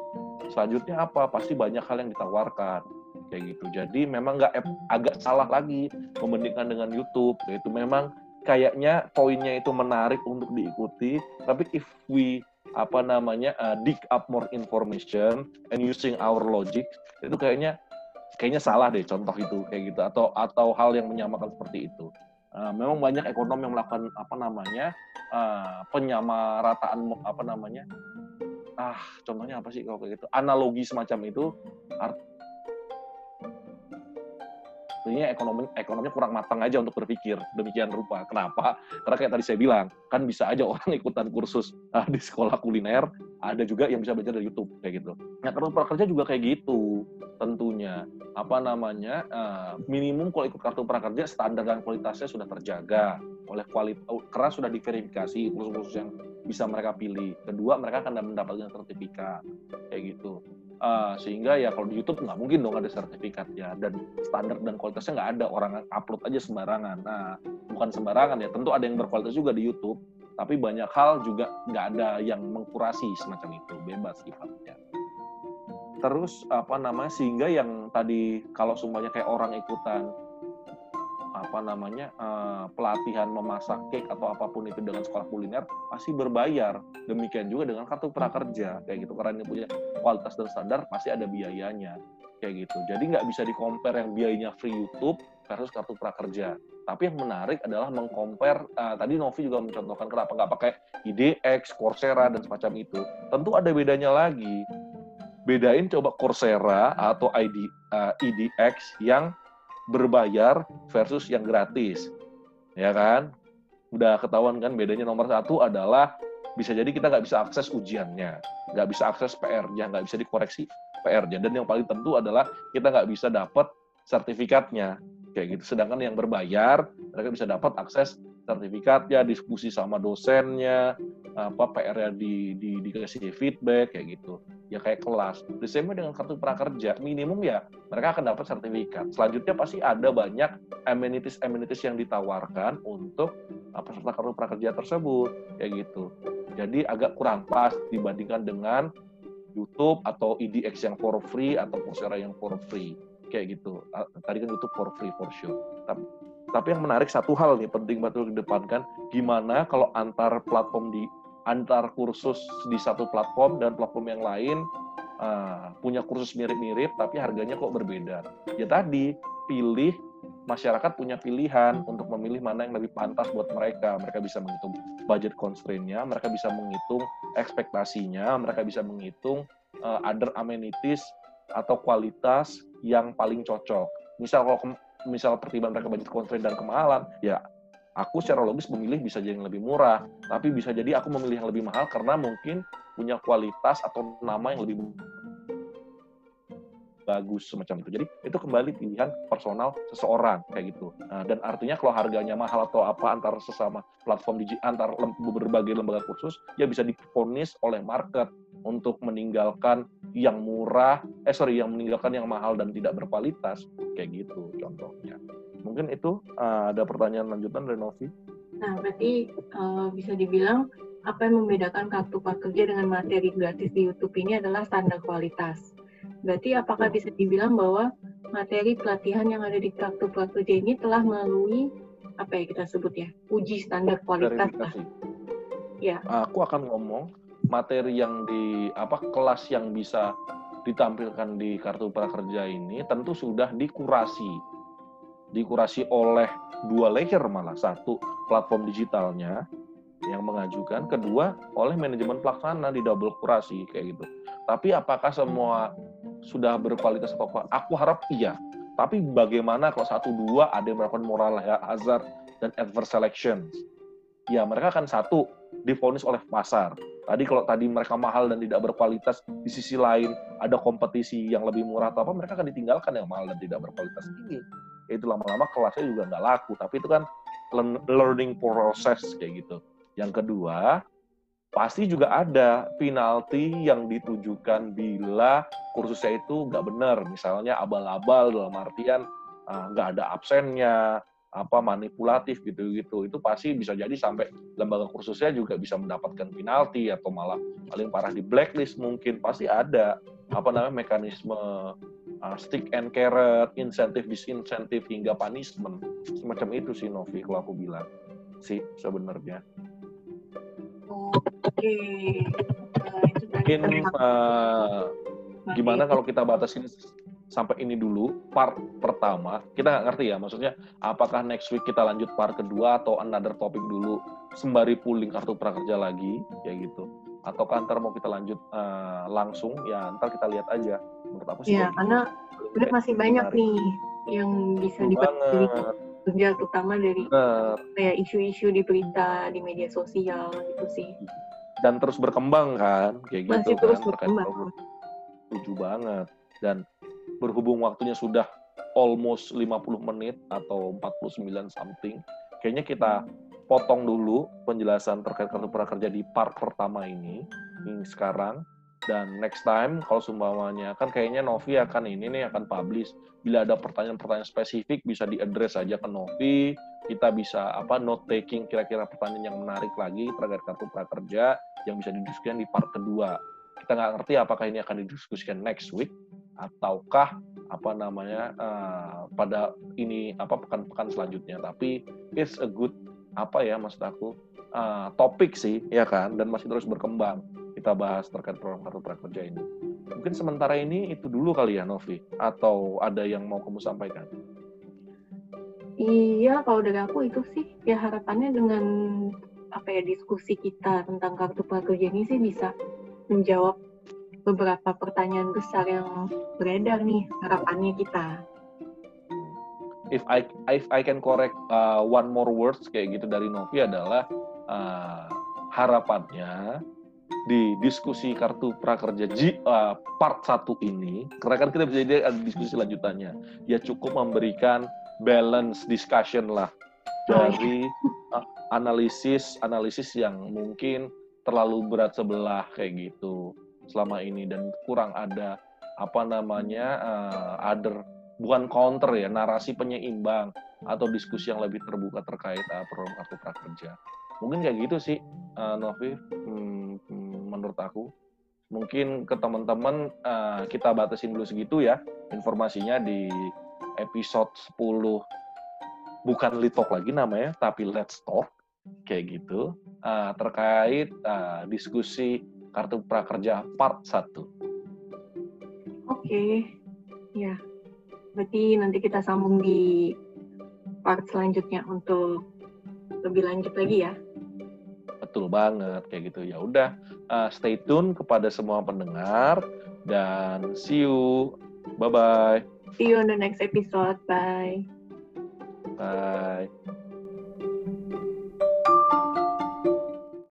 Selanjutnya apa? Pasti banyak hal yang ditawarkan kayak gitu. Jadi memang nggak agak salah lagi membandingkan dengan YouTube yaitu memang kayaknya poinnya itu menarik untuk diikuti tapi if we apa namanya uh, dig up more information and using our logic itu kayaknya kayaknya salah deh contoh itu kayak gitu atau atau hal yang menyamakan seperti itu. Uh, memang banyak ekonom yang melakukan apa namanya uh, penyamarataan apa namanya ah contohnya apa sih kalau kayak gitu analogi semacam itu artinya ekonomi ekonominya kurang matang aja untuk berpikir demikian rupa. Kenapa? Karena kayak tadi saya bilang kan bisa aja orang [LAUGHS] ikutan kursus uh, di sekolah kuliner ada juga yang bisa belajar dari YouTube kayak gitu. Nah kartu prakerja juga kayak gitu tentunya. Apa namanya uh, minimum kalau ikut kartu prakerja standar dan kualitasnya sudah terjaga oleh kualitas karena sudah diverifikasi khusus-khusus yang bisa mereka pilih. Kedua mereka akan mendapatkan sertifikat kayak gitu uh, sehingga ya kalau di YouTube nggak mungkin dong ada sertifikatnya dan standar dan kualitasnya nggak ada. Orang upload aja sembarangan. Nah bukan sembarangan ya. Tentu ada yang berkualitas juga di YouTube. Tapi banyak hal juga nggak ada yang mengkurasi semacam itu. Bebas sifatnya. Terus apa namanya sehingga yang tadi kalau semuanya kayak orang ikutan apa namanya uh, pelatihan memasak cake atau apa pun itu dengan sekolah kuliner pasti berbayar. Demikian juga dengan kartu prakerja kayak gitu. Karena ini punya kualitas dan standar pasti ada biayanya kayak gitu. Jadi nggak bisa di compare yang biayanya free YouTube versus kartu prakerja. Tapi yang menarik adalah mengcompare uh, tadi Novi juga mencontohkan kenapa nggak pakai IDX, Coursera dan semacam itu. Tentu ada bedanya lagi. Bedain coba Coursera atau ID, uh, IDX yang berbayar versus yang gratis. Ya kan? Udah ketahuan kan bedanya nomor satu adalah bisa jadi kita nggak bisa akses ujiannya, nggak bisa akses PR-nya, nggak bisa dikoreksi PR-nya. Dan yang paling tentu adalah kita nggak bisa dapat sertifikatnya kayak gitu. Sedangkan yang berbayar mereka bisa dapat akses sertifikatnya, diskusi sama dosennya, apa PR-nya di, di dikasih feedback kayak gitu. Ya kayak kelas. Same dengan kartu prakerja, minimum ya mereka akan dapat sertifikat. Selanjutnya pasti ada banyak amenities amenities yang ditawarkan untuk peserta kartu prakerja tersebut kayak gitu. Jadi agak kurang pas dibandingkan dengan YouTube atau EDX yang for free atau Coursera yang for free kayak gitu. Tadi kan YouTube for free for sure. Tapi tapi yang menarik satu hal nih penting betul kedepankan gimana kalau antar platform di antar kursus di satu platform dan platform yang lain uh, punya kursus mirip-mirip tapi harganya kok berbeda. Ya tadi pilih masyarakat punya pilihan untuk memilih mana yang lebih pantas buat mereka. Mereka bisa menghitung budget constraint-nya, mereka bisa menghitung ekspektasinya, mereka bisa menghitung uh, other amenities atau kualitas yang paling cocok. Misal kalau misal pertimbangan mereka budget constraint dan kemahalan, ya aku secara logis memilih bisa jadi yang lebih murah, tapi bisa jadi aku memilih yang lebih mahal karena mungkin punya kualitas atau nama yang lebih bagus semacam itu. Jadi itu kembali pilihan personal seseorang kayak gitu. Nah, dan artinya kalau harganya mahal atau apa antar sesama platform digi antar lem, berbagai lembaga kursus ya bisa difonis oleh market untuk meninggalkan yang murah, eh sorry yang meninggalkan yang mahal dan tidak berkualitas kayak gitu contohnya. Mungkin itu uh, ada pertanyaan lanjutan dari Novi. Nah berarti uh, bisa dibilang apa yang membedakan kartu prakerja dengan materi gratis di YouTube ini adalah standar kualitas. Berarti apakah bisa dibilang bahwa materi pelatihan yang ada di kartu prakerja ini telah melalui apa ya kita sebut ya uji standar kualitas lah. Ya. Aku akan ngomong materi yang di apa kelas yang bisa ditampilkan di kartu prakerja ini tentu sudah dikurasi dikurasi oleh dua layer malah satu platform digitalnya yang mengajukan kedua oleh manajemen pelaksana di double kurasi kayak gitu tapi apakah semua sudah berkualitas atau apa? Aku harap iya. Tapi bagaimana kalau satu dua ada yang melakukan moral hazard dan adverse selection? Ya mereka akan satu difonis oleh pasar. Tadi kalau tadi mereka mahal dan tidak berkualitas, di sisi lain ada kompetisi yang lebih murah atau apa, mereka akan ditinggalkan yang mahal dan tidak berkualitas ini. Itu lama-lama kelasnya juga nggak laku. Tapi itu kan learning process kayak gitu. Yang kedua, pasti juga ada penalti yang ditujukan bila kursusnya itu nggak benar, misalnya abal-abal dalam artian ah, nggak ada absennya, apa manipulatif gitu-gitu itu pasti bisa jadi sampai lembaga kursusnya juga bisa mendapatkan penalti atau malah paling parah di blacklist mungkin pasti ada apa namanya mekanisme uh, stick and carrot, insentif disinsentif hingga punishment. Semacam itu sih Novi kalau aku bilang. Sih sebenarnya. Oke. Mungkin uh, gimana kalau kita batasin sampai ini dulu part pertama. Kita nggak ngerti ya maksudnya apakah next week kita lanjut part kedua atau another topic dulu sembari pooling kartu prakerja lagi kayak gitu. Atau ntar mau kita lanjut uh, langsung? Ya ntar kita lihat aja menurut aku sih ya karena udah masih banyak menarik. nih yang bisa dibahas kerja terutama dari kayak isu-isu di berita di media sosial gitu sih. Dan terus berkembang kan kayak Masih gitu terus kan berkembang. setuju banget. Dan berhubung waktunya sudah almost 50 menit atau 49 something, kayaknya kita potong dulu penjelasan terkait kartu prakerja di part pertama ini, ini sekarang dan next time kalau sumbawanya kan kayaknya Novi akan ini nih akan publish. Bila ada pertanyaan-pertanyaan spesifik bisa diaddress aja ke Novi. Kita bisa apa note taking kira-kira pertanyaan yang menarik lagi terkait kartu prakerja yang bisa didiskusikan di part kedua. Kita nggak ngerti apakah ini akan didiskusikan next week ataukah apa namanya uh, pada ini apa pekan-pekan selanjutnya. Tapi it's a good apa ya maksud aku uh, topik sih ya kan? Dan masih terus berkembang kita bahas terkait program kartu prakerja ini. Mungkin sementara ini itu dulu kali ya Novi, atau ada yang mau kamu sampaikan? Iya, kalau dari aku itu sih ya harapannya dengan apa ya diskusi kita tentang kartu prakerja ini sih bisa menjawab beberapa pertanyaan besar yang beredar nih harapannya kita. If I if I can correct uh, one more words kayak gitu dari Novi adalah uh, harapannya di diskusi kartu prakerja G, uh, part 1 ini, karena kan kita bisa jadi ada diskusi lanjutannya, ya cukup memberikan balance discussion lah. Dari uh, analisis analisis yang mungkin terlalu berat sebelah kayak gitu selama ini. Dan kurang ada apa namanya uh, other bukan counter ya narasi penyeimbang atau diskusi yang lebih terbuka terkait uh, program kartu prakerja mungkin kayak gitu sih uh, Novi hmm, menurut aku. Mungkin ke teman-teman uh, kita batasin dulu segitu ya informasinya di episode 10 bukan litok lagi namanya tapi let's talk kayak gitu. Uh, terkait uh, diskusi kartu prakerja part 1 oke okay. ya. Berarti nanti kita sambung di part selanjutnya untuk lebih lanjut lagi ya betul banget kayak gitu. Ya udah uh, stay tune kepada semua pendengar dan see you. Bye bye see you on the next episode. Bye. Bye